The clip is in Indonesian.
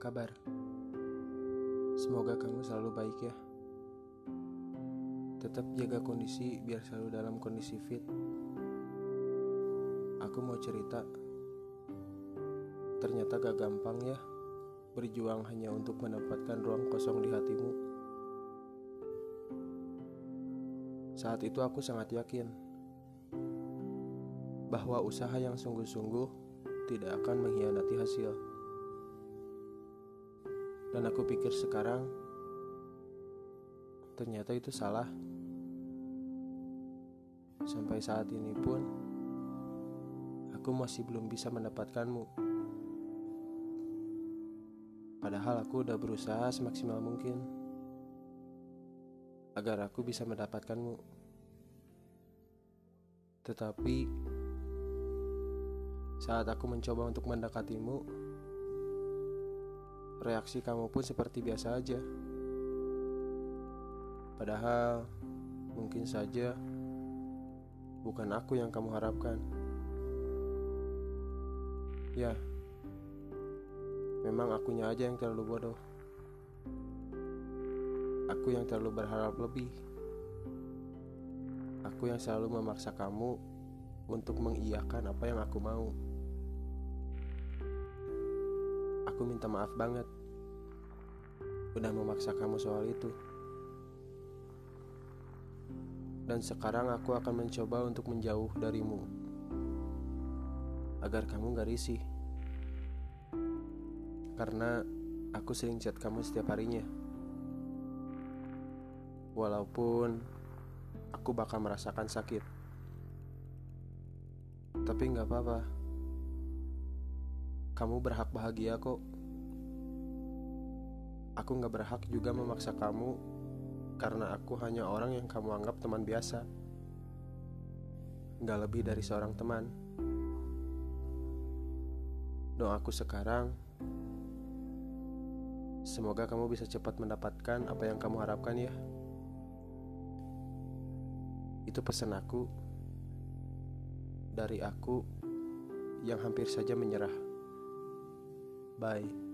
kabar? Semoga kamu selalu baik ya. Tetap jaga kondisi biar selalu dalam kondisi fit. Aku mau cerita. Ternyata gak gampang ya berjuang hanya untuk mendapatkan ruang kosong di hatimu. Saat itu aku sangat yakin bahwa usaha yang sungguh-sungguh tidak akan mengkhianati hasil. Dan aku pikir sekarang ternyata itu salah. Sampai saat ini pun aku masih belum bisa mendapatkanmu. Padahal aku udah berusaha semaksimal mungkin agar aku bisa mendapatkanmu. Tetapi saat aku mencoba untuk mendekatimu, reaksi kamu pun seperti biasa aja. Padahal mungkin saja bukan aku yang kamu harapkan. Ya, memang akunya aja yang terlalu bodoh. Aku yang terlalu berharap lebih. Aku yang selalu memaksa kamu untuk mengiyakan apa yang aku mau. Aku minta maaf banget udah memaksa kamu soal itu. Dan sekarang aku akan mencoba untuk menjauh darimu agar kamu gak risih. Karena aku sering chat kamu setiap harinya. Walaupun aku bakal merasakan sakit. Tapi gak apa-apa kamu berhak bahagia kok. Aku gak berhak juga memaksa kamu karena aku hanya orang yang kamu anggap teman biasa. Gak lebih dari seorang teman. Doaku sekarang, semoga kamu bisa cepat mendapatkan apa yang kamu harapkan ya. Itu pesan aku dari aku yang hampir saja menyerah. Bye.